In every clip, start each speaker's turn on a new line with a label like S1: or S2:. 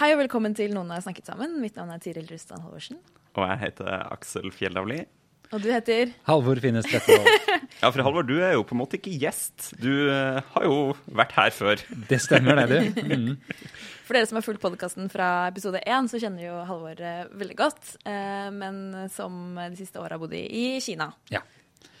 S1: Hei og velkommen til Noen har snakket sammen. Mitt navn er Tiril Rustan Halvorsen.
S2: Og jeg heter Aksel Fjellavli.
S1: Og du heter
S3: Halvor Finnes Trettevold.
S2: Ja, for Halvor, du er jo på en måte ikke gjest. Du eh, har jo vært her før.
S3: Det stemmer, det, du. Mm.
S1: For dere som har fulgt podkasten fra episode én, så kjenner jo Halvor eh, veldig godt. Eh, men som de siste åra har bodd i, Kina.
S3: Ja.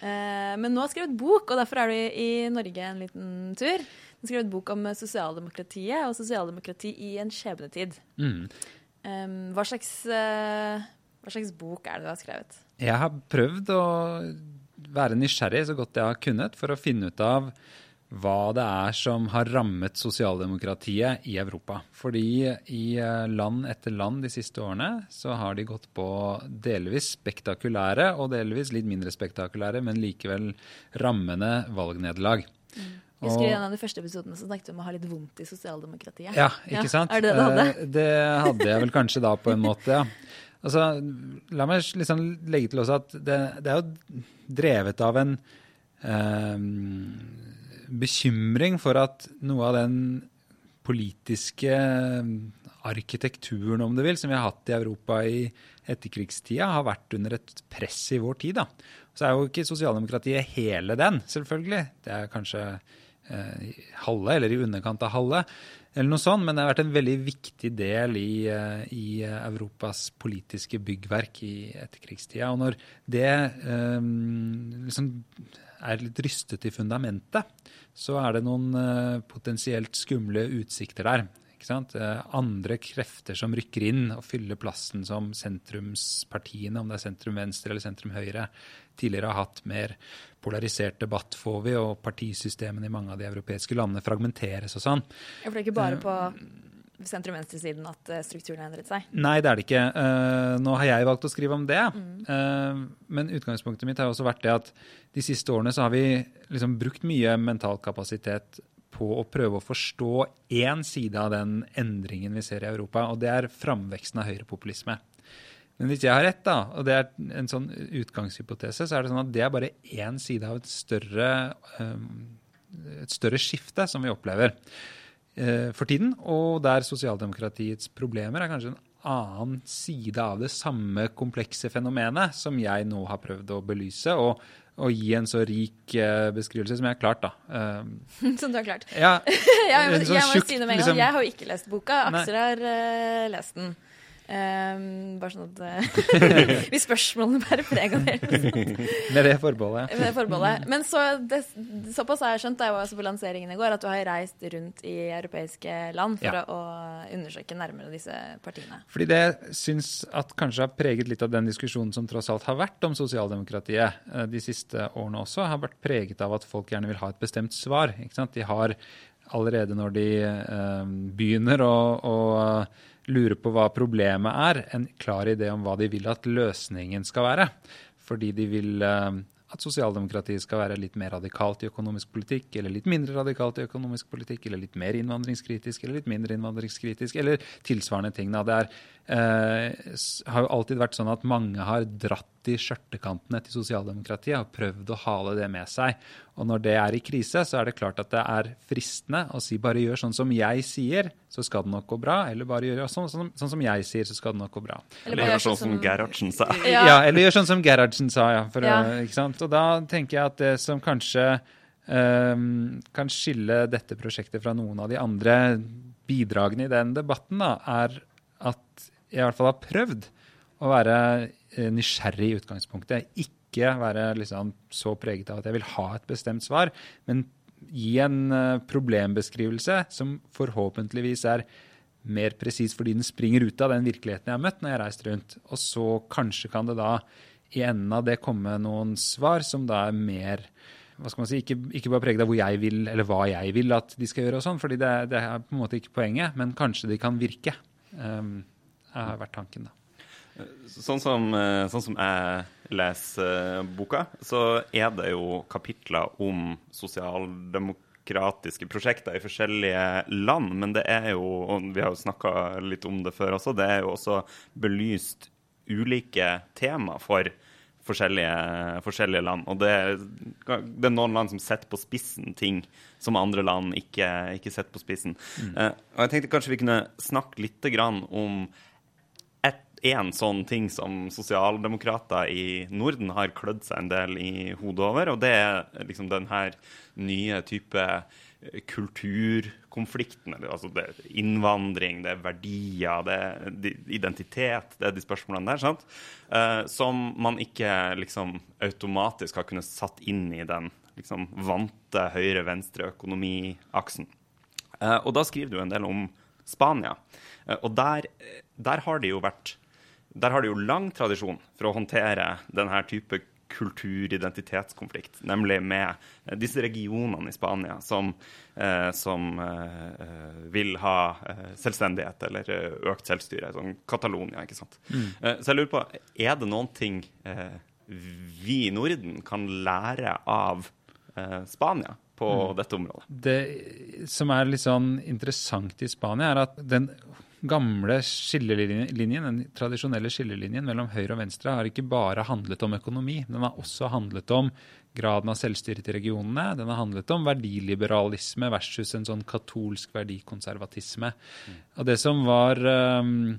S1: Eh, men nå har du skrevet bok, og derfor er du i Norge en liten tur. Du har skrevet bok om sosialdemokratiet og sosialdemokrati i en skjebnetid.
S3: Mm.
S1: Um, hva, slags, uh, hva slags bok er det du har skrevet?
S3: Jeg har prøvd å være nysgjerrig så godt jeg har kunnet for å finne ut av hva det er som har rammet sosialdemokratiet i Europa. Fordi i eh, land etter land de siste årene så har de gått på delvis spektakulære og delvis litt mindre spektakulære, men likevel rammende valgnederlag.
S1: Jeg husker I en av de første episodene så snakket vi om å ha litt vondt i sosialdemokratiet.
S3: Ja, ikke sant?
S1: Er det det du hadde?
S3: Eh, Det hadde jeg vel kanskje da, på en måte, ja. Altså, la meg liksom legge til også at det, det er jo drevet av en eh, bekymring for at noe av den politiske arkitekturen, om du vil, som vi har hatt i Europa i etterkrigstida, har vært under et press i vår tid. da. Så er jo ikke sosialdemokratiet hele den, selvfølgelig. Det er kanskje halve, eller i underkant av halve, eller noe sånt, men det har vært en veldig viktig del i, eh, i Europas politiske byggverk i etterkrigstida. Og når det um, liksom er litt rystet i fundamentet, så er det noen eh, potensielt skumle utsikter der. Eh, Andre krefter som rykker inn og fyller plassen som sentrumspartiene, om det er sentrum venstre eller sentrum høyre, tidligere har hatt mer polarisert debatt, får vi, og partisystemene i mange av de europeiske landene fragmenteres og sånn.
S1: Ja, For det er ikke bare på sentrum-venstresiden at eh, strukturen har endret seg?
S3: Nei, det er det ikke. Eh, nå har jeg valgt å skrive om det. Mm. men utgangspunktet mitt har også vært det at de siste årene så har vi liksom brukt mye mental kapasitet på å prøve å forstå én side av den endringen vi ser i Europa, og det er framveksten av høyrepopulisme. Men hvis jeg har rett, da, og det er en sånn utgangshypotese, så er det sånn at det er bare én side av et større, eh, et større skifte som vi opplever eh, for tiden, og der sosialdemokratiets problemer er kanskje en annen side av det samme komplekse fenomenet som jeg nå har prøvd å belyse, og, og gi en så rik eh, beskrivelse som jeg har klart. da. Eh,
S1: Som du har klart.
S3: ja,
S1: jeg, må- jeg må
S3: tjukk,
S1: si det med en gang.
S3: liksom-
S1: Jeg har jo ikke lest boka. Aksel har uh, lest den. Ehm, bare sånn at eh, Hvis spørsmålene bærer preg av det.
S3: med det forbeholdet.
S1: Med det forbeholdet. Men så, det, såpass har jeg skjønt, da jeg var også på lanseringen i går, at du har reist rundt i europeiske land for
S3: Ja.
S1: å, å undersøke nærmere disse partiene.
S3: Fordi det syns at kanskje har preget litt av den diskusjonen som tross alt har vært om sosialdemokratiet eh, de siste årene også, har vært preget av at folk gjerne vil ha et bestemt svar. Ikke sant? De har allerede når de eh, begynner å, å lure på hva problemet er, en klar idé om hva de vil at løsningen skal være. Fordi de vil eh, at sosialdemokratiet skal være litt mer radikalt i økonomisk politikk, eller litt mindre radikalt i økonomisk politikk, eller litt mer innvandringskritisk, eller litt mindre innvandringskritisk, eller tilsvarende ting. Det er, eh, har jo alltid vært sånn at mange har dratt i skjørtekantene til sosialdemokratiet og prøvd å hale det med seg. Og når det er i krise, så er det klart at det er fristende å si bare gjør sånn som jeg sier, så skal det nok gå bra, eller bare gjør sånn, sånn, sånn som jeg sier, så skal det nok gå bra.
S2: Eller gjør sånn som Gerhardsen sa.
S1: Ja.
S3: Ja, eller gjør sånn som Gerhardsen sa, ja. For,
S1: Ja.
S3: Ikke sant? Og da tenker jeg at det som kanskje ehm, kan skille dette prosjektet fra noen av de andre bidragene i den debatten, da, er at i hvert fall har prøvd å være eh, nysgjerrig i utgangspunktet. Ikke være liksom så preget av at jeg vil ha et bestemt svar, men gi en eh, problembeskrivelse som forhåpentligvis er mer presis fordi den springer ut av den virkeligheten jeg har møtt når jeg har reist rundt. Og så kanskje kan det da i enden av det komme noen svar som da er mer hva skal man si, ikke, ikke bare preget av hvor jeg vil, eller hva jeg vil at de skal gjøre, og sånn, fordi det, det er på en måte ikke poenget, men kanskje de kan virke. Um, har vært tanken, da.
S2: Sånn som, eh, sånn som jeg leser eh, boka, så er det jo kapitler om sosialdemokratiske prosjekter i forskjellige land. Men det er jo, og vi har jo snakka litt om det før også, det er jo også belyst ulike tema for forskjellige, forskjellige land. Og det, det, er noen land som setter på spissen ting som andre land ikke, ikke setter på spissen. Mm. Uh, og jeg tenkte kanskje vi kunne snakke litt om én sånn ting som sosialdemokrater i Norden har klødd seg en del i hodet over, og det er liksom den her nye type kulturkonflikten. Altså det er innvandring, det er verdier, det er identitet, det er de spørsmålene der. sant? Uh, som man ikke liksom automatisk har kunnet satt inn i den liksom vante høyre-venstre-økonomiaksen. Uh, og da skriver du en del om Spania. Uh, og der, der har det jo vært der har de jo lang tradisjon for å håndtere denne type kulturidentitetskonflikt, nemlig med eh, disse regionene i Spania som, eh, som eh, vil ha eh, selvstendighet eller eh, økt selvstyre, sånn Catalonia. ikke sant? Mm. Eh, så jeg lurer på, er det noen ting vi i Norden kan lære av Spania? på mm. dette området.
S3: Det som er litt sånn interessant i Spania, er at den gamle skillelinjen, den tradisjonelle skillelinjen mellom høyre og venstre har ikke bare handlet om økonomi. Den har også handlet om graden av selvstyre til regionene. Den har handlet om verdiliberalisme versus en sånn katolsk verdikonservatisme. Mm. Og det som var um,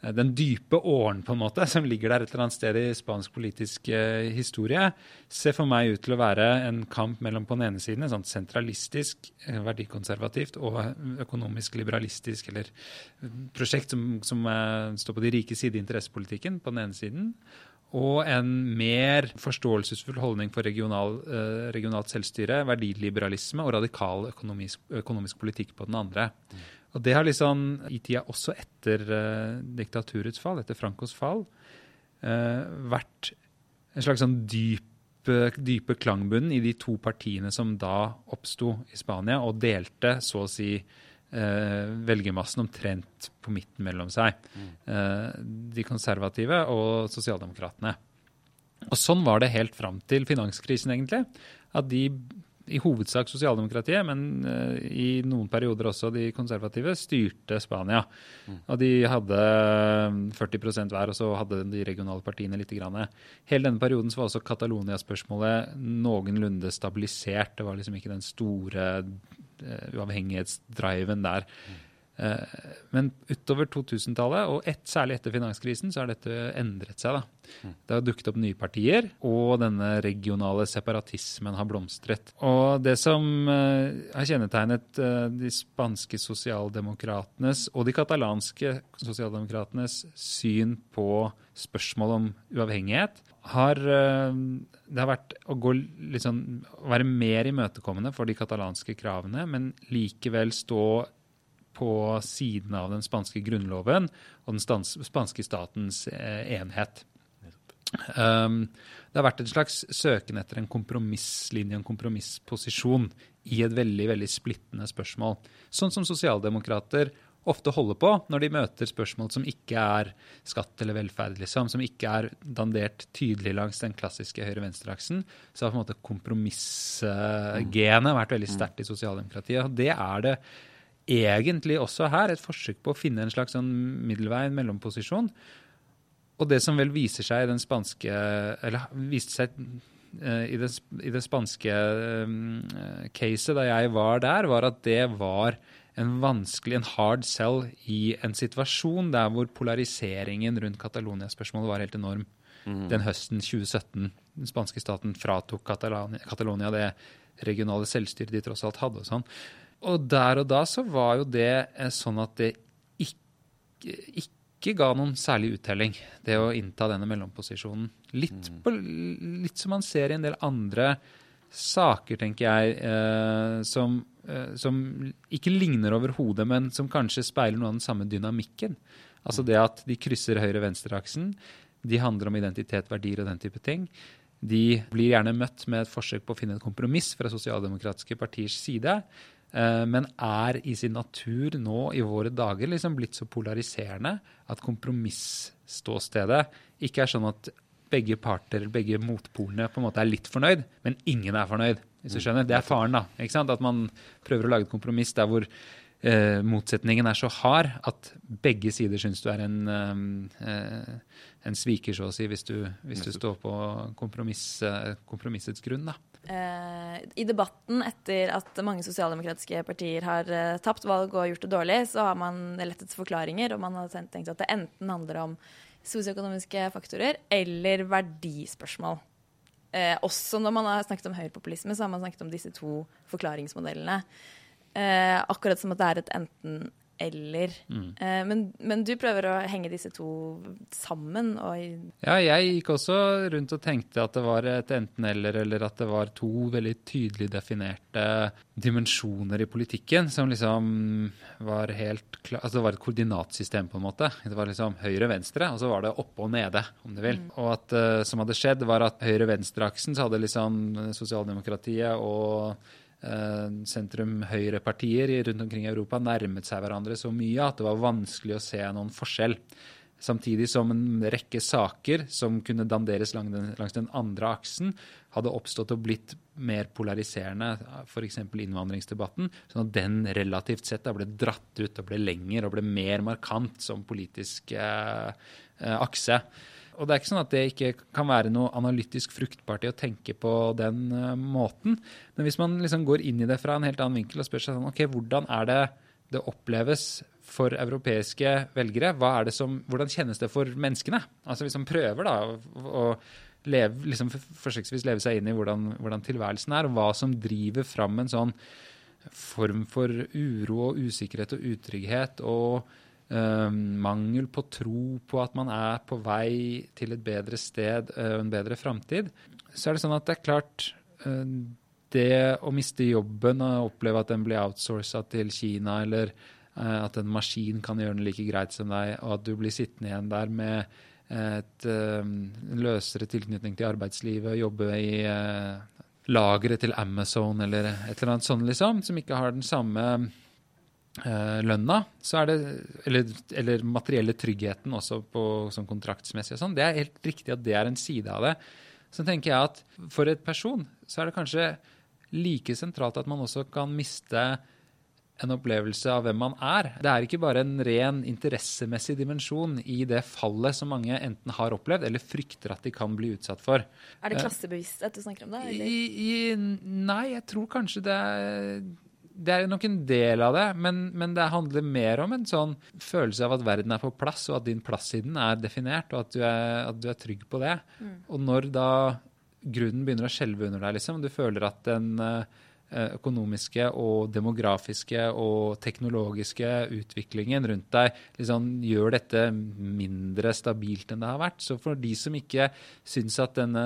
S3: den dype åren på en måte, som ligger der et eller annet sted i spansk politisk eh, historie, ser for meg ut til å være en kamp mellom på den ene siden et sånt sentralistisk, eh, verdikonservativt og økonomisk liberalistisk eller prosjekt som, som står på de rike side i interessepolitikken på den ene siden, og en mer forståelsesfull holdning for regional, regionalt selvstyre, verdiliberalisme og radikal økonomisk, økonomisk politikk på den andre. Mm. Og det har liksom, i tida også etter uh, diktaturets fall, etter Francos fall, uh, vært en slags sånn dype, dype klangbunn i de to partiene som da oppsto i Spania, og delte så å si uh, velgermassen omtrent på midten mellom seg. Mm. de konservative og sosialdemokratene. Og sånn var det helt fram til finanskrisen, egentlig. At de i hovedsak sosialdemokratiet, men uh, i noen perioder også de konservative, styrte Spania. Og de hadde 40 hver, og så hadde de regionale partiene litt. Grann. Hele denne perioden var også Catalonia-spørsmålet noenlunde stabilisert. Det var liksom ikke den store uh, uavhengighetsdriven der. Eh, men utover 2000-tallet, og et, særlig etter finanskrisen, så har dette endret seg. Da. Mm. Det har dukket opp nye partier, og denne regionale separatismen har blomstret. Og det som uh, har kjennetegnet uh, de spanske sosialdemokratenes og de katalanske sosialdemokratenes syn på spørsmål om uavhengighet, har, det har vært å sånn, være mer imøtekommende for de katalanske kravene, men likevel stå på siden av den spanske grunnloven og den spanske statens eh, enhet. Um, det har vært en slags søken etter en kompromisslinje, en kompromissposisjon, i et veldig veldig splittende spørsmål. Sånn som sosialdemokrater ofte holder på når de møter spørsmål som ikke er skatt eller velferd, liksom, som ikke er dandert tydelig langs den klassiske høyre-venstre-aksen, så har på en måte kompromissgenet vært veldig sterkt i sosialdemokratiet. og Det er det egentlig også her et forsøk på å finne en slags sånn middelvei, en mellomposisjon. Og det som vel viser seg i den spanske Eller viste seg uh, i, det, i, det, spanske um, caset da jeg var der, var at det var en vanskelig, en hard sell i en situasjon der hvor polariseringen rundt Catalonia-spørsmålet var helt enorm. Mm. Den høsten 2017. Den spanske staten fratok Catalonia det regionale selvstyret de tross alt hadde. og sånn. Og der og da så var jo det eh, sånn at det ikke, ikke ga noen særlig uttelling, det å innta denne mellomposisjonen. Litt, mm. på, litt som man ser i en del andre saker, tenker jeg, eh, som, eh, som, ikke ligner overhodet, men som kanskje speiler noe av den samme dynamikken. Altså det at de krysser høyre-venstre-aksen. De handler om identitet, verdier og den type ting. de blir gjerne møtt med et forsøk på å finne et kompromiss fra sosialdemokratiske partiers side, men er i sin natur nå i våre dager liksom blitt så polariserende at kompromissståstedet ikke er sånn at begge parter, begge motpolene, på en måte er litt fornøyd, men ingen er fornøyd. hvis du skjønner. Det er faren, da. ikke sant? At man prøver å lage et kompromiss der hvor eh, motsetningen er så hard at begge sider syns du er en, eh, en sviker, så å si, hvis du, hvis du står på kompromiss, eh, kompromissets grunn. da.
S1: Eh, I debatten etter at mange sosialdemokratiske partier har eh, tapt valg og gjort det dårlig, så har man lett etter forklaringer, og man har tenkt at det enten handler om sosioøkonomiske faktorer eller verdispørsmål. Eh, også når man har snakket om høyrepopulisme, så har man snakket om disse to forklaringsmodellene. Eh, akkurat som at det er et enten-eller. Eh, men, men, du prøver å henge disse to sammen.
S3: ja, jeg gikk også rundt og tenkte at det var et enten-eller, eller at det var to veldig tydelig definerte dimensjoner i politikken som liksom var helt klar Altså det var et koordinatsystem, på en måte. Det var liksom høyre-venstre, og så var det oppe og nede, om du vil. Mm. Og at uh, som hadde skjedd, var at høyre-venstre-aksen så hadde liksom sosialdemokratiet og sentrum-høyre-partier rundt omkring i Europa nærmet seg hverandre så mye at det var vanskelig å se noen forskjell. Samtidig som en rekke saker som kunne danderes langs den, andre aksen, hadde oppstått og blitt mer polariserende, f.eks. innvandringsdebatten, sånn at den relativt sett ble dratt ut og ble lengre og ble mer markant som politisk eh, eh akse. Og det er ikke sånn at det ikke kan være noe analytisk fruktbart i å tenke på den uh, måten. Men hvis man liksom går inn i det fra en helt annen vinkel og spør seg sånn, ok, hvordan er det det oppleves for europeiske velgere? Er som, hvordan kjennes det for menneskene? Altså Hvis man prøver da å leve, liksom forsøksvis leve seg inn i hvordan, hvordan tilværelsen er, og hva som driver fram en sånn form for uro og usikkerhet og utrygghet og Uh, mangel på tro på at man er på vei til et bedre sted og uh, en bedre framtid, så er det sånn at det er klart uh, Det å miste jobben og oppleve at den blir outsourca til Kina, eller eh, at en maskin kan gjøre den like greit som deg, og at du blir sittende igjen der med et, en løsere tilknytning til arbeidslivet, og jobbe i lageret til Amazon eller et eller annet sånt, liksom, som ikke har den samme Eh, lønna, så er det, eller, eller materielle tryggheten også på, sånn kontraktsmessig og sånn, det er helt riktig at det er en side av det. Så tenker jeg at for et person så er det kanskje like sentralt at man også kan miste en opplevelse av hvem man er. Det er ikke bare en ren interessemessig dimensjon i det fallet som mange enten har opplevd eller frykter at de kan bli utsatt for.
S1: Er det eh, klassebevissthet du snakker om da?
S3: I, i, nei, jeg tror kanskje det er det er nok en del av det, men, men, det handler mer om en sånn følelse av at verden er på plass, og at din plass i den er definert, og at du er, at du er trygg på det. Mm. Og når da grunnen begynner å skjelve under deg, liksom, du føler at den uh, økonomiske og demografiske og teknologiske utviklingen rundt deg liksom gjør dette mindre stabilt enn det har vært. Så for de som ikke syns at denne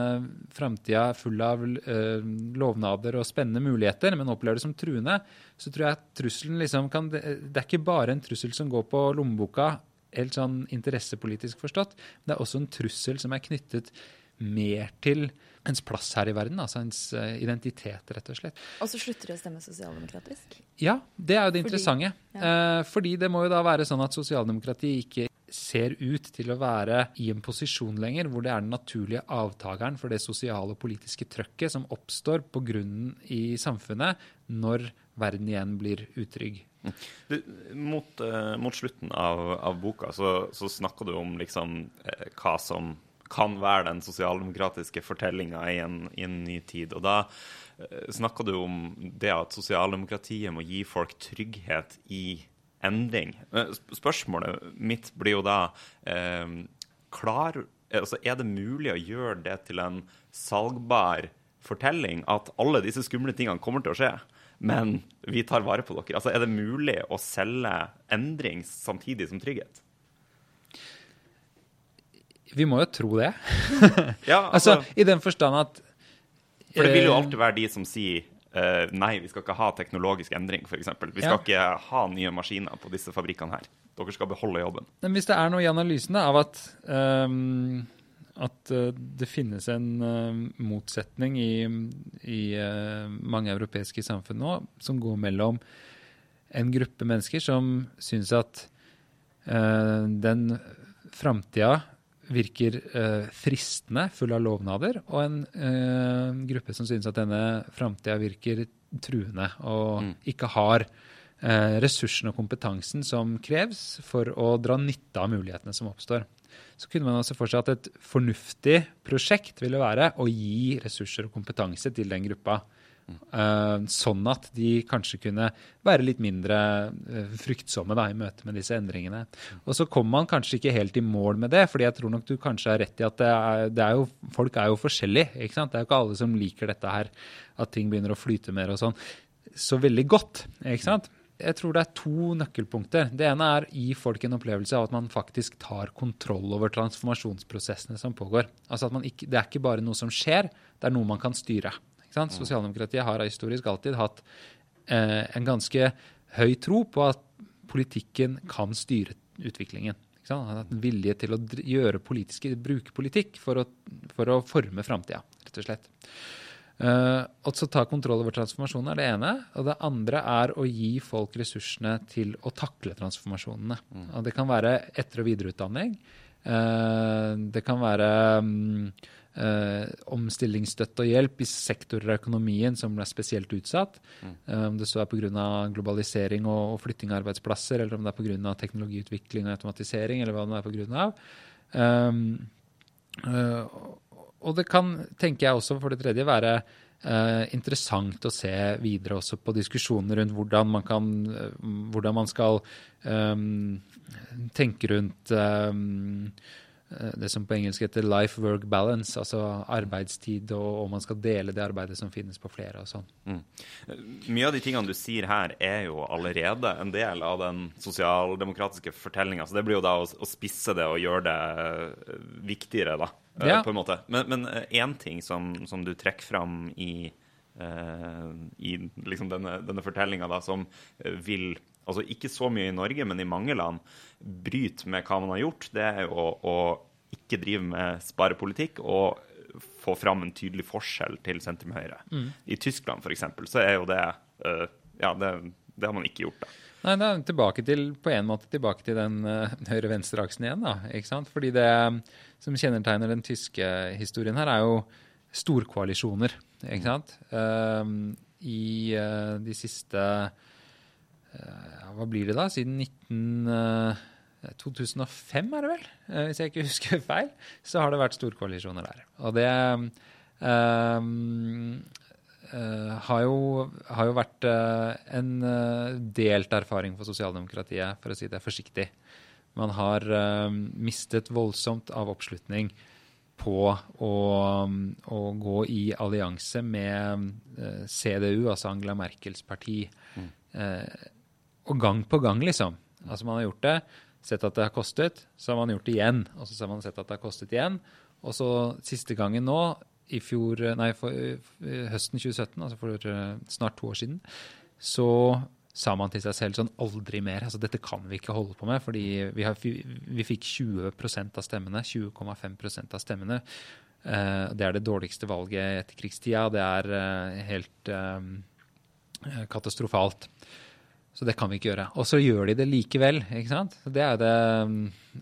S3: framtida er full av uh, lovnader og spennende muligheter, men opplever det som truende, så tror jeg at trusselen liksom kan Det er ikke bare en trussel som går på lommeboka, helt sånn interessepolitisk forstått, men det er også en trussel som er knyttet mer til ens plass her i verden, altså ens uh, identitet, rett og slett.
S1: Og så slutter de å stemme sosialdemokratisk?
S3: Ja, det er jo det fordi, interessante. Ja. Uh, fordi det må jo da være sånn at sosialdemokrati ikke ser ut til å være i en posisjon lenger hvor det er den naturlige avtakeren for det sosiale og politiske trøkket som oppstår på grunnen i samfunnet når verden igjen blir utrygg.
S2: Du, mot, uh, mot, slutten av, av boka så, så snakker du om liksom, hva som kan være den sosialdemokratiske fortellinga i, i, en ny tid. Og da snakker snakka du om det at sosialdemokratiet må gi folk trygghet i endring. Eh, spørsmålet mitt blir jo da eh, klar, altså Er det mulig å gjøre det til en salgbar fortelling at alle disse skumle tingene kommer til å skje? Men vi tar vare på dere. Altså, Er det mulig å selge endring samtidig som trygghet?
S3: Vi må jo tro det.
S2: ja, altså,
S3: altså, I den forstand at
S2: For det vil jo eh, alltid være de som sier uh, nei, vi skal ikke ha teknologisk endring, f.eks. Vi skal ja. ikke ha nye maskiner på disse fabrikkene her. Dere skal beholde jobben.
S3: Men hvis det er noe i analysen av at um, at det finnes en uh, motsetning i, i uh, mange europeiske samfunn nå som går mellom en gruppe mennesker som syns at den framtida virker fristende, full av lovnader, og en gruppe som synes at denne framtida virker truende og mm. ikke har ressursene og kompetansen som kreves for å dra nytte av mulighetene som oppstår så kunne man altså for seg at et fornuftig prosjekt ville være å gi ressurser og kompetanse til den gruppa. Uh, sånn at de kanskje kunne være litt mindre uh, fryktsomme da, i møte med disse endringene. Og så kommer man kanskje ikke helt i mål med det, fordi jeg tror nok du kanskje har rett i at det er, det er jo, folk er jo forskjellige. ikke sant? Det er jo ikke alle som liker dette her, at ting begynner å flyte mer og sånn, så veldig godt. ikke sant? jeg tror det er to nøkkelpunkter. Det ene er å gi folk en opplevelse av at man faktisk tar kontroll over transformasjonsprosessene som pågår. Altså at ikke, Det er ikke bare noe som skjer, det er noe man kan styre. Mm. Sosialdemokratiet har historisk alltid hatt eh, en ganske høy tro på at politikken kan styre utviklingen. Ikke sant? Hatt en vilje til å gjøre bruke politikk for å, for å forme framtida, rett og slett. Uh, og så ta kontroll over transformasjonen er det ene. Og det andre er å gi folk ressursene til å takle transformasjonene. Mm. Og det kan være etter- og videreutdanning. Uh, det kan være um, uh, omstillingsstøtte og hjelp i sektorer av økonomien som er spesielt utsatt. Mm. Om det så er pga. globalisering og, og, flytting av arbeidsplasser, eller om det er pga. teknologiutvikling og automatisering, eller hva det er pga. Um, og det kan, tenker jeg også, for det tredje, være Uh, interessant å se videre også på diskusjoner rundt hvordan man, kan, uh, hvordan man skal um, tenke rundt um, det som på engelsk heter life work balance, altså arbeidstid, og om man skal dele det arbeidet som finnes på flere og sånn. Mm.
S2: Mye av de tingene du sier her, er jo allerede en del av den sosialdemokratiske fortellinga. Så det blir jo da å, å, spisse det og gjøre det viktigere, da. Eh, ja. på en måte. Men én eh, ting som, som, du trekker fram i, uh, i liksom denne, denne fortellinga, som vil altså ikke så mye i Norge, men i mange land, bryter med hva man har gjort, det er jo å, å ikke drive med sparepolitikk og få fram en tydelig forskjell til sentrum høyre. Mm. I Tyskland f.eks. så er jo det uh, Ja, det, det, har man ikke gjort. da.
S3: Nei, det er tilbake til, på en måte tilbake til den uh, høyre-venstre-aksen igjen. da, ikke sant? Fordi det som kjennetegner den tyske historien her, er jo storkoalisjoner. ikke sant? Uh, I de siste Hva blir det da? Siden 19, 2005, er det vel? hvis jeg ikke husker feil, så har det vært storkoalisjoner der. Og det har jo, har, jo, vært en delt erfaring for sosialdemokratiet, for å si det forsiktig. Man har uh, mistet voldsomt av oppslutning på å, å gå i allianse med uh, eh, CDU, altså Angela Merkels parti. Mm. Uh, og gang på gang, liksom. Altså Man har gjort det, sett at det har kostet, så har man gjort det igjen. Og så har man sett at det har kostet igjen. Og så siste gangen nå, i fjor, nei, for, høsten 2017, altså for snart to år siden, så sa man til seg selv sånn aldri mer. altså Dette kan vi ikke holde på med. fordi vi, har, vi fikk 20% av stemmene. 20,5% av stemmene. Uh, det er det dårligste valget etter krigstida. Det er uh, helt katastrofalt. Så det kan vi ikke gjøre. Og så gjør de det likevel. ikke sant? Det, er det,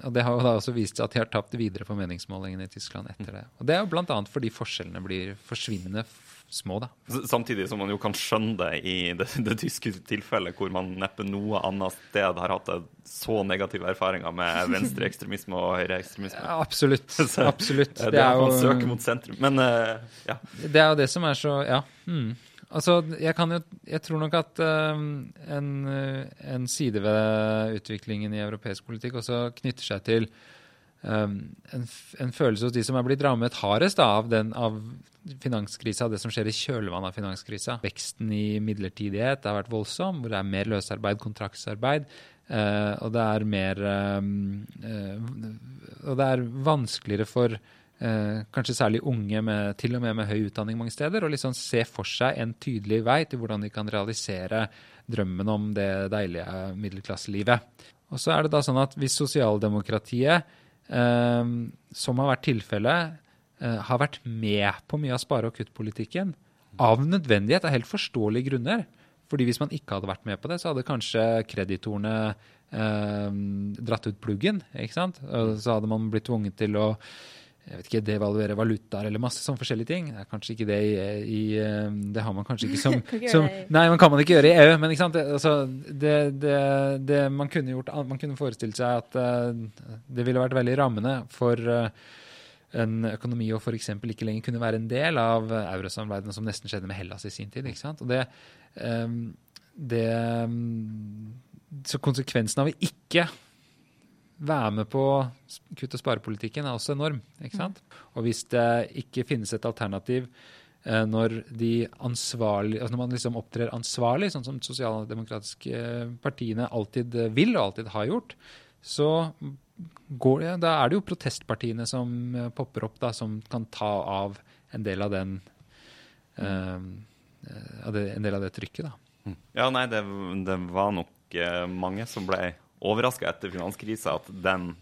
S3: og det har jo da også vist seg at de har tapt videre på meningsmålingene i Tyskland etter det. Og Det er jo bl.a. fordi forskjellene blir forsvinnende små, da.
S2: Samtidig som man jo kan skjønne det i det, det tyske tilfellet, hvor man neppe noe annet sted har hatt så negative erfaringer med venstreekstremisme og høyreekstremisme.
S3: Ja, absolutt. Absolutt.
S2: Det, er jo, man søker mot sentrum. Men uh, ja.
S3: Det er jo det som er så Ja. Mm. Altså, jeg, kan jo, jeg tror nok at um, en, en, side ved utviklingen i europeisk politikk også knytter seg til um, en, en, følelse hos de som er blitt rammet hardest av, den, av finanskrisa, det som skjer i kjølvannet av finanskrisa. Veksten i midlertidighet har vært voldsom, hvor det er mer løsarbeid, kontraktsarbeid. Uh, og det er mer um, uh, Og det er vanskeligere for kanskje særlig unge, med, til og med med høy utdanning mange steder, og liksom se for seg en tydelig vei til hvordan de kan realisere drømmen om det deilige middelklasselivet. Og så er det da sånn at hvis sosialdemokratiet eh, som har vært tilfellet, eh, har vært med på mye av spare- og kuttpolitikken av nødvendighet, av helt forståelige grunner. Fordi hvis man ikke hadde vært med på det, så hadde kanskje kreditorene eh, dratt ut pluggen. ikke sant? Så hadde man blitt tvunget til å jeg vet ikke, devaluere valutaer eller masse sånne forskjellige ting. Det er kanskje ikke det i, i eh, Det har man kanskje ikke som, som Nei, man kan man ikke gjøre i EU, men ikke sant? Det, altså, det, det, det man kunne gjort Man kunne forestilt seg at uh, det ville vært veldig rammende for uh, en økonomi å f.eks. ikke lenger kunne være en del av eurosamarbeidet, som nesten skjedde med Hellas i sin tid. ikke sant? Og det, um, det um, Så konsekvensen av å ikke være med på kutt- og sparepolitikken er også enorm. ikke sant? Og hvis det ikke finnes et alternativ eh, når de altså når man liksom opptrer ansvarlig, sånn som de sosialdemokratiske eh, partiene alltid eh, vil og alltid har gjort, så går det, da er det jo protestpartiene som popper opp, da, som kan ta av en del av den det, en del av det trykket. da.
S2: Ja, nei, det, det var nok mange som ble overraska etter finanskrisa at den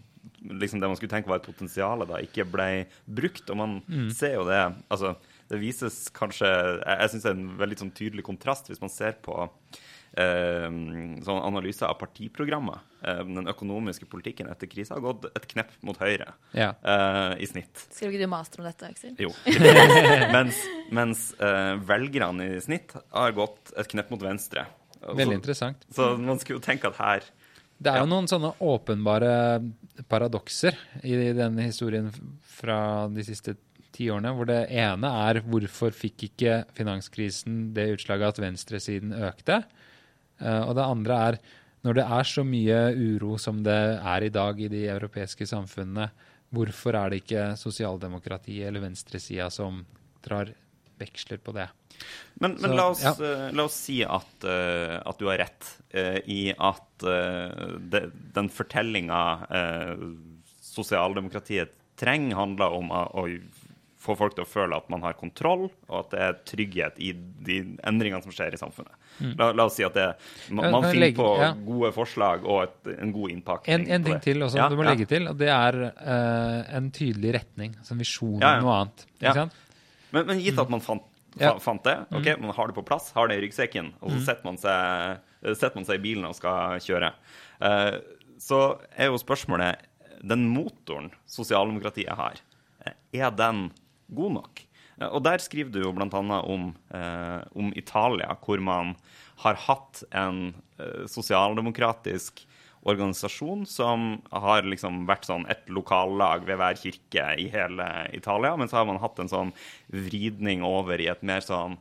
S2: liksom det man skulle tenke var et potensial, da ikke ble brukt. Og man ser jo det altså Det vises kanskje Jeg, jeg syns det er en veldig sånn tydelig kontrast hvis man ser på eh, sånn analyse av partiprogrammet. Eh, den økonomiske politikken etter krisa har gått et knepp mot høyre
S3: Ja.
S2: eh, i snitt.
S1: Skrev ikke du master om dette, Aksel?
S2: Jo. mens mens eh, velgerne i snitt har gått et knepp mot venstre. Veldig
S3: Veldig
S2: så-
S3: interessant.
S2: Så man skulle jo tenke at her
S3: Det er jo noen sånne åpenbare paradokser i denne historien fra de siste ti årene, hvor det ene er hvorfor fikk ikke finanskrisen det utslaget at venstresiden økte? Eh, og det andre er når det er så mye uro som det er i dag i de europeiske samfunnene, hvorfor er det ikke sosialdemokratiet eller venstresida som drar veksler på det?
S2: Men, men
S3: Så,
S2: la, oss,
S3: ja.
S2: eh, la oss si at, uh, at du har rett uh, i at uh, de, den fortellinga sosialdemokratiet trenger, handler om å, få folk til å føle at man har kontroll, og at det er trygghet i de endringene som skjer i samfunnet. La, la oss si at det, man, man finner
S3: legge-
S2: på
S3: ja.
S2: gode forslag og et, en god innpakning.
S3: En, en ting til også,
S2: Ja,
S3: du må legge til, og det er en tydelig retning. En visjon om noe annet.
S2: Men, men gitt at man fant,
S3: Ja.
S2: fant det, ok, man har det på plass, har det i ryggsekken, og så setter, man seg, setter man seg i bilen og skal kjøre, Eh, så er jo spørsmålet Den motoren sosialdemokratiet har, eh, er den god nok? Eh, Og der skriver du jo bl.a. Om, om Italia, hvor man har hatt en sosialdemokratisk organisasjon som har liksom vært sånn et lokallag ved hver kirke i hele Italia, men så har man hatt en sånn vridning over i et mer sånn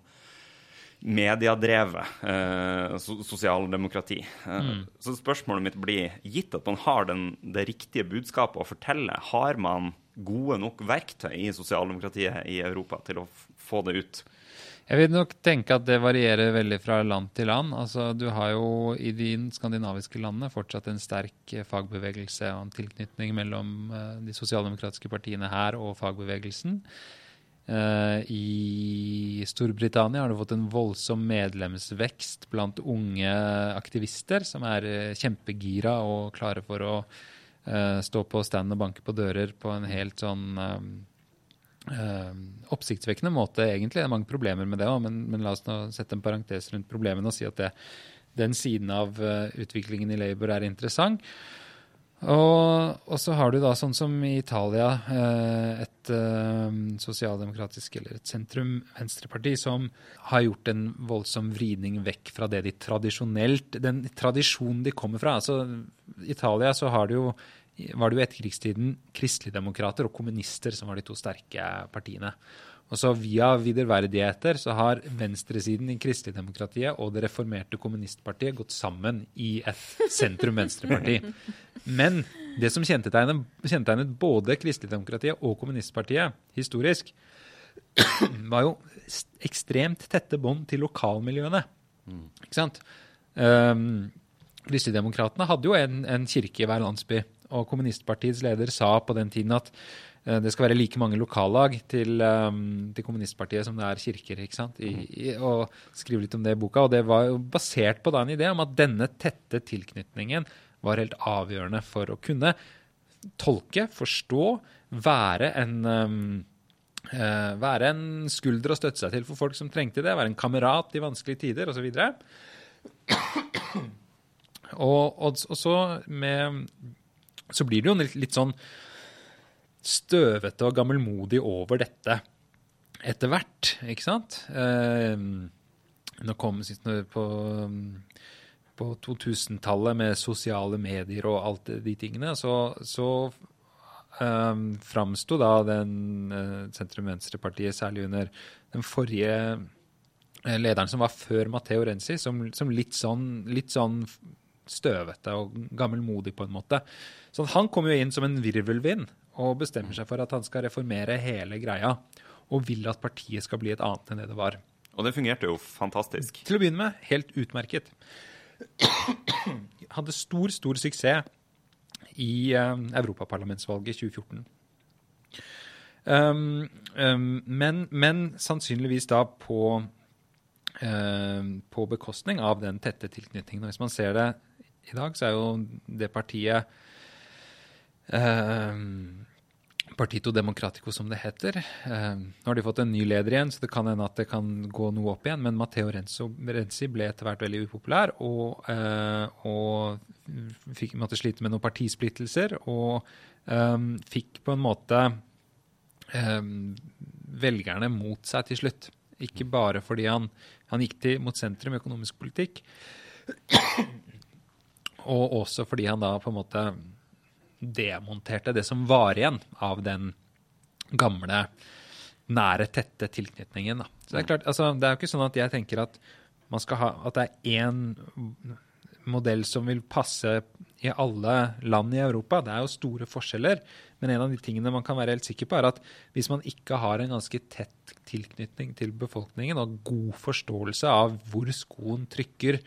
S2: mediedrevet eh, sosialdemokrati. Mm. Så spørsmålet mitt blir, gitt at man har den, det riktige budskapet å fortelle, har man gode nok verktøy i sosialdemokratiet i Europa til å få det ut?
S3: Jeg vil nok tenke at det varierer veldig fra land til land. Altså, du har jo i de skandinaviske landene fortsatt en sterk eh, fagbevegelse og en tilknytning mellom eh, de sosialdemokratiske partiene her og fagbevegelsen. Eh, I Storbritannia har du fått en voldsom medlemsvekst blant unge aktivister som er kjempegira og klare for å stå på stand og banke på dører på en helt sånn oppsiktsvekkende måte, egentlig. Det er mange problemer med det òg, men, men la oss nå sette en parentes rundt problemene og si at det, den siden av eh, utviklingen i Labour er interessant. Og, og så har du da sånn som i Italia eh, et eh, sosialdemokratisk eller et sentrum-venstreparti som har gjort en voldsom vridning vekk fra det de tradisjonelt Den tradisjonen de kommer fra. altså I Italia så har du jo var det jo etterkrigstiden kristeligdemokrater og kommunister som var de to sterke partiene. Og så via viderverdigheter så har venstresiden i kristeligdemokratiet og det reformerte kommunistpartiet gått sammen i et sentrum-venstreparti. Men det som kjennetegnet, kjennetegnet både kristeligdemokratiet og kommunistpartiet historisk, var jo ekstremt tette bånd til lokalmiljøene. Ikke sant? Um, Kristeligdemokratene hadde jo en, en kirke i hver landsby, og kommunistpartiets leder sa på den tiden at eh, det skal være like mange lokallag til, um, til kommunistpartiet som det er kirker. ikke sant? I, i, og skrive litt om det i boka. Og det var jo basert på da en idé om at denne tette tilknytningen var helt avgjørende for å kunne tolke, forstå, være en um, uh, være en skulder å støtte seg til for folk som trengte det, være en kamerat i vanskelige tider osv. Og, og, og så, med, så blir det jo litt, litt sånn støvete og gammelmodig over dette etter hvert, ikke sant? Eh, nå kom sist på, på 2000-tallet med sosiale medier og alt de tingene, så, så um, framsto da den uh, sentrum-venstre-partiet, særlig under den forrige lederen som var før Matteo Renzi, som, som litt, sånn, litt sånn støvete og gammelmodig på en måte. Så han kommer jo inn som en virvelvind og bestemmer seg for at han skal reformere hele greia. Og vil at partiet skal bli et annet enn det det var.
S2: Og det fungerte jo fantastisk.
S3: Til å begynne med helt utmerket. Hadde stor, stor suksess i uh, europaparlamentsvalget 2014. Um, um, men, men, sannsynligvis da på, uh, på bekostning av den tette tilknytningen. Hvis man ser det i dag, så er jo det partiet eh, Partito Democratico, som det heter. Eh, nå har de fått en ny leder igjen, så det kan hende at det kan gå noe opp igjen. Men Matteo Renzo, Renzi ble etter hvert veldig upopulær og, eh, og fikk, måtte slite med noen partisplittelser. Og eh, fikk på en måte eh, velgerne mot seg til slutt. Ikke bare fordi han, han gikk til, mot sentrum i økonomisk politikk, og også fordi han da på en måte demonterte det som var igjen av den gamle, nære, tette tilknytningen. Da. Så Det er klart, altså, det er jo ikke sånn at jeg tenker at, man skal ha, at det er én modell som vil passe i alle land i Europa. Det er jo store forskjeller. Men en av de tingene man kan være helt sikker på, er at hvis man ikke har en ganske tett tilknytning til befolkningen og god forståelse av hvor skoen trykker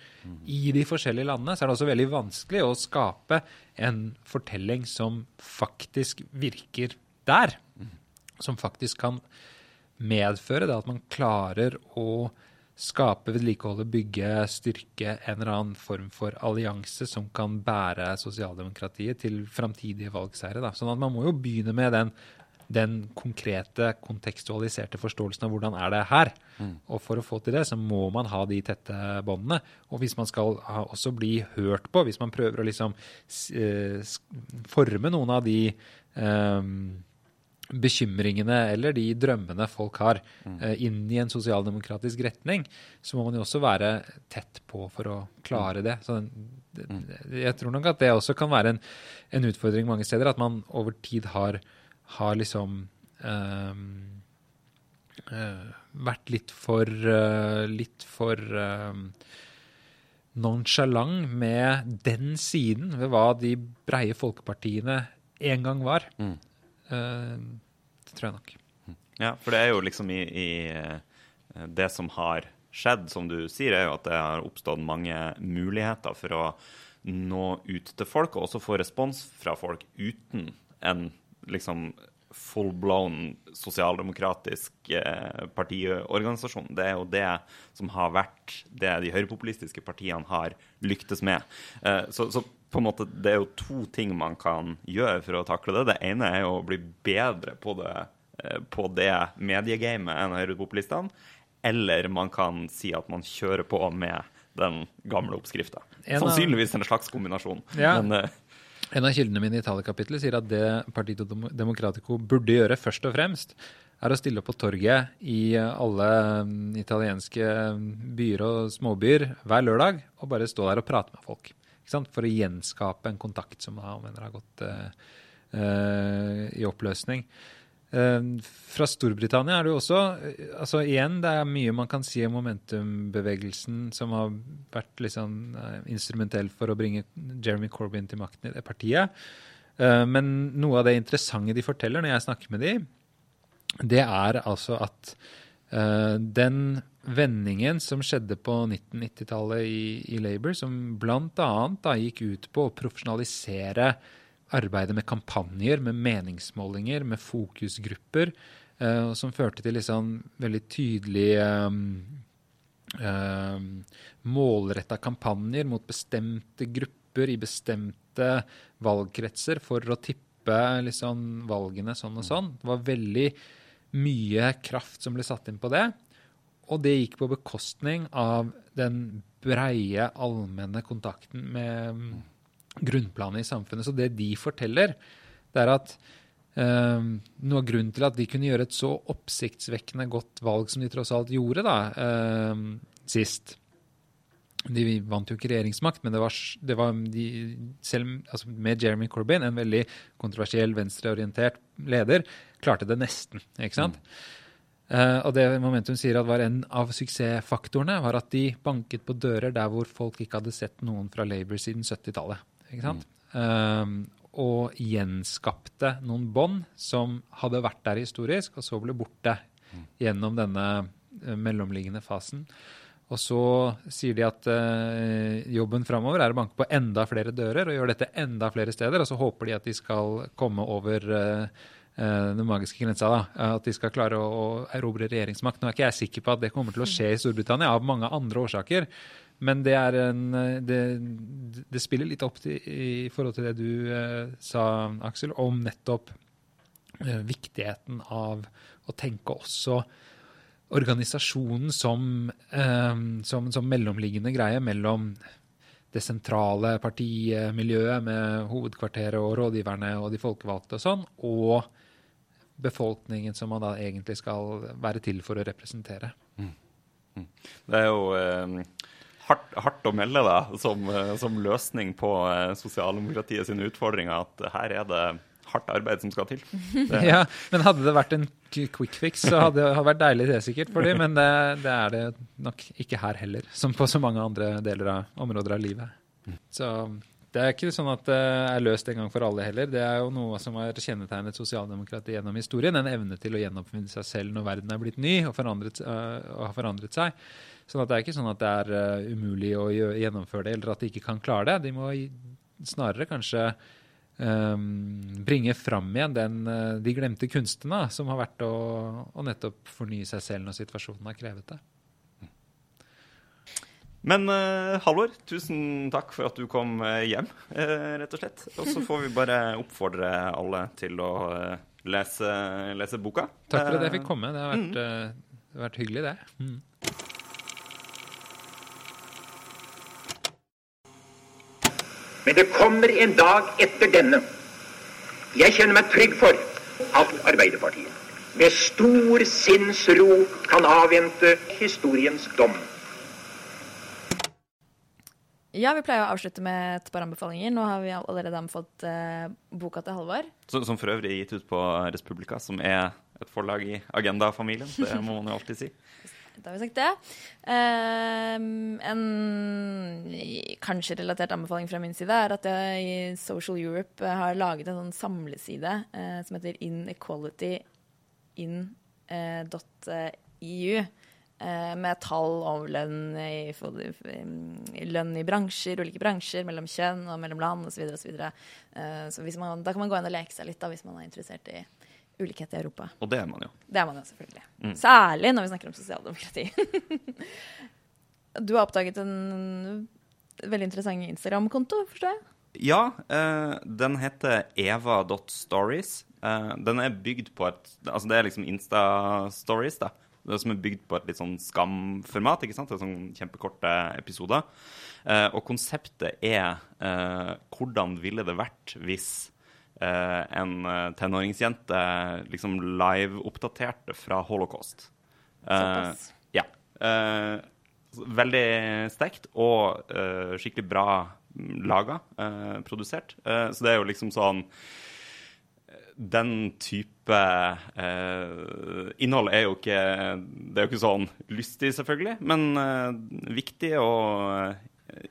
S3: i de forskjellige landene, så er det også veldig vanskelig å skape en fortelling som faktisk virker der. Som faktisk kan medføre det at man klarer å skape, vedlikeholde, bygge, styrke en eller annen form for allianse som kan bære sosialdemokratiet til framtidige valgseiere. Sånn at man må jo begynne med den, den, konkrete, kontekstualiserte forståelsen av hvordan er det her. Mm. Og for å få til det, så må man ha de tette båndene. Og hvis man skal ha, også bli hørt på, hvis man prøver å liksom eh, forme noen av de um, bekymringene eller de drømmene folk har, mm. eh, inn i en sosialdemokratisk retning, så må man jo også være tett på for å klare mm. det. Så mm. jeg tror nok at det også kan være en, en, utfordring mange steder, at man over tid har, har liksom um, uh, vært litt for uh, litt for um, nonchalant med den siden ved hva de breie folkepartiene en gang var. Mm. Uh, det tror jeg nok.
S2: Ja, for det er jo liksom i, i, eh, Det som har skjedd, som du sier, er jo at det har oppstått mange muligheter for å nå ut til folk, og også få respons fra folk uten en liksom full-blown sosialdemokratisk eh, partiorganisasjon. Det er jo det som har vært det de høyrepopulistiske partiene har lyktes med. Eh, så, så, på en måte, det er jo to ting man kan gjøre for å takle det. Det ene er jo å bli bedre på det, eh, på det mediegamet enn høyrepopulistene. Eller man kan si at man kjører på med den gamle oppskrifta. Sannsynligvis en slags kombinasjon.
S3: Ja. Men, uh, en av kildene mine i Italia-kapitlet sier at det Partito Democratico burde gjøre først og fremst, er å stille opp på torget i alle mm, italienske byer og småbyer hver lørdag og bare stå der og prate med folk. For å gjenskape en kontakt som da mener har gått uh, uh, i oppløsning. Uh, fra Storbritannia er det jo også altså Igjen, det er mye man kan si om momentumbevegelsen som har vært liksom instrumentell for å bringe Jeremy Corbyn til makten i det partiet. men noe av det interessante de forteller når jeg snakker med dem, det er altså at den vendingen som skjedde på 1990-tallet i, i, Labour, som bl.a. gikk ut på å profesjonalisere arbeidet med kampanjer, med meningsmålinger, med fokusgrupper, uh, som førte til liksom veldig tydelige um, uh, målretta kampanjer mot bestemte grupper i bestemte valgkretser for å tippe liksom, valgene sånn og sånn. Det var veldig mye kraft som ble satt inn på det. Og det gikk på bekostning av den breie, allmenne kontakten med grunnplanet i samfunnet. Så det de forteller, det er at eh, noe av grunnen til at de kunne gjøre et så oppsiktsvekkende godt valg som de tross alt gjorde da, eh, sist De vant jo ikke regjeringsmakt, men det var, det var de, selv altså med Jeremy Corbyn, en veldig kontroversiell, venstreorientert leder, klarte det nesten. ikke sant? Eh, og det Momentum sier at var en av suksessfaktorene, var at de banket på dører der hvor folk ikke hadde sett noen fra Labour siden 70-tallet. Ikke sant? Eh, og gjenskapte noen bånd som hadde vært der historisk, og så ble borte gjennom denne eh, mellomliggende fasen. Og så sier de at uh, jobben framover er å banke på enda flere dører og gjøre dette enda flere steder. Og så håper de at de skal komme over uh, den magiske grensa. da, At de skal klare å erobre regjeringsmakt. Nå er ikke jeg sikker på at det kommer til å skje i Storbritannia av mange andre årsaker. Men det, er en, det, det spiller litt opp til, i forhold til det du eh, sa, Aksel, om nettopp eh, viktigheten av å tenke også organisasjonen som, eh, som, som mellomliggende greie mellom det sentrale partimiljøet med hovedkvarteret og rådgiverne og de folkevalgte og sånn, og befolkningen som man da egentlig skal være til for å representere.
S2: Det er jo eh, hardt, hardt å melde da, som, eh, som løsning på eh, sosialdemokratiet sine utfordringer, at her er det hardt arbeid som skal til. Det,
S3: Ja, men hadde det vært en quick fix, så hadde det vært deilig det sikkert for dem, men det, det er det nok ikke her heller, som på så mange andre deler av områder av livet. Så det er ikke sånn at det er løst en gang for alle heller. Det er jo noe som har kjennetegnet sosialdemokratiet gjennom historien. En evne til å gjenoppfinne seg selv når verden er blitt ny og, forandret, øh, og har forandret seg. Sånn at det er ikke sånn at det er øh, umulig å gjennomføre det, eller at de ikke kan klare det. De må snarere kanskje um, bringe fram igjen den, øh, de glemte kunstene som har vært å, å nettopp fornye seg selv når situasjonen har krevet det.
S2: Men uh, Halvor, tusen takk for at du kom eh, hjem, uh, rett og slett. Og så får vi bare oppfordre alle til å uh, lese, lese boka.
S3: Takk for at jeg fikk komme. Det har vært, det har vært hyggelig, det. Mm.
S4: Men det kommer en dag etter denne. Jeg kjenner meg trygg for at Arbeiderpartiet med stor sinnsro kan avvente historiens dom.
S1: Ja, vi pleier å avslutte med et par anbefalinger. Nå har vi allerede anbefalt eh, boka til Halvor.
S2: Som for øvrig er gitt ut på Respublika, som er et forlag i Agenda-familien. Det må man jo alltid si.
S1: Da har vi sagt det. Ehm, en kanskje relatert anbefaling fra min side er at jeg i Social Europe eh, har laget en sånn samleside eh, som heter inequalityin.eu. eh, med tall om lønn i, lønn i bransjer, ulike bransjer, mellom kjønn og mellom land osv. Så, videre, og så hvis man, da kan man gå inn og leke seg litt da, hvis man er interessert i ulikhet i Europa.
S2: Og det er man jo.
S1: Det er man jo selvfølgelig. Særlig når vi snakker om sosialdemokrati. du har oppdaget en veldig interessant Instagram-konto, forstår jeg?
S2: Ja, eh, den heter eva.stories. Eh, den er bygd på et Altså det er liksom Insta-stories, da. Det som er bygd på et litt sånn skamformat. ikke sant? Det er sånn kjempekorte episoder. Eh, og konseptet er eh, hvordan ville det vært hvis eh, en eh, tenåringsjente liksom live-oppdaterte fra holocaust. Eh,
S1: Såpass.
S2: ja. Eh, veldig sterkt og eh, skikkelig bra mm, laga, eh, produsert. Eh, så det er jo liksom sånn den type eh, innhold er jo ikke Det er jo ikke sånn lystig, selvfølgelig, men eh, viktig og eh,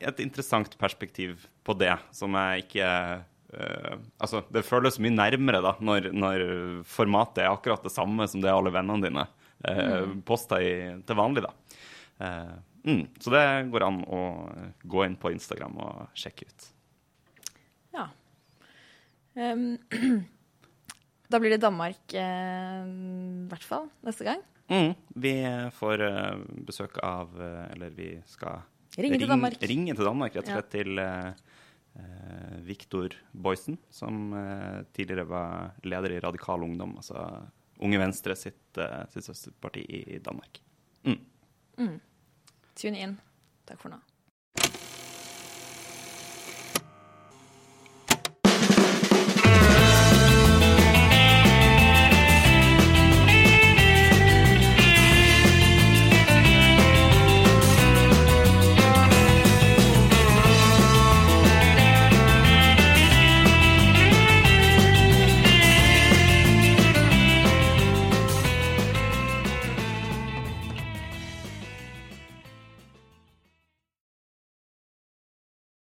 S2: et interessant perspektiv på det, som jeg ikke eh, Altså, det føles mye nærmere da, når, når formatet er akkurat det samme som det alle vennene dine eh, poster i, til vanlig, da. Eh, mm, så det går an å gå inn på Instagram og sjekke ut.
S1: Ja. Ehm, Da blir det Danmark eh, i eh, hvert fall neste gang.
S2: Mm. Vi får uh, besøk av eh, Eller vi skal
S1: ringe
S2: ring, til
S1: Danmark,
S2: ringe til Danmark rett og slett ja. til uh, Viktor Boysen, som uh, tidligere var leder i Radikal Ungdom, altså Unge Venstre sitt, sitt søsterparti i Danmark. Mm. Mm.
S1: Tune inn. Takk for nå.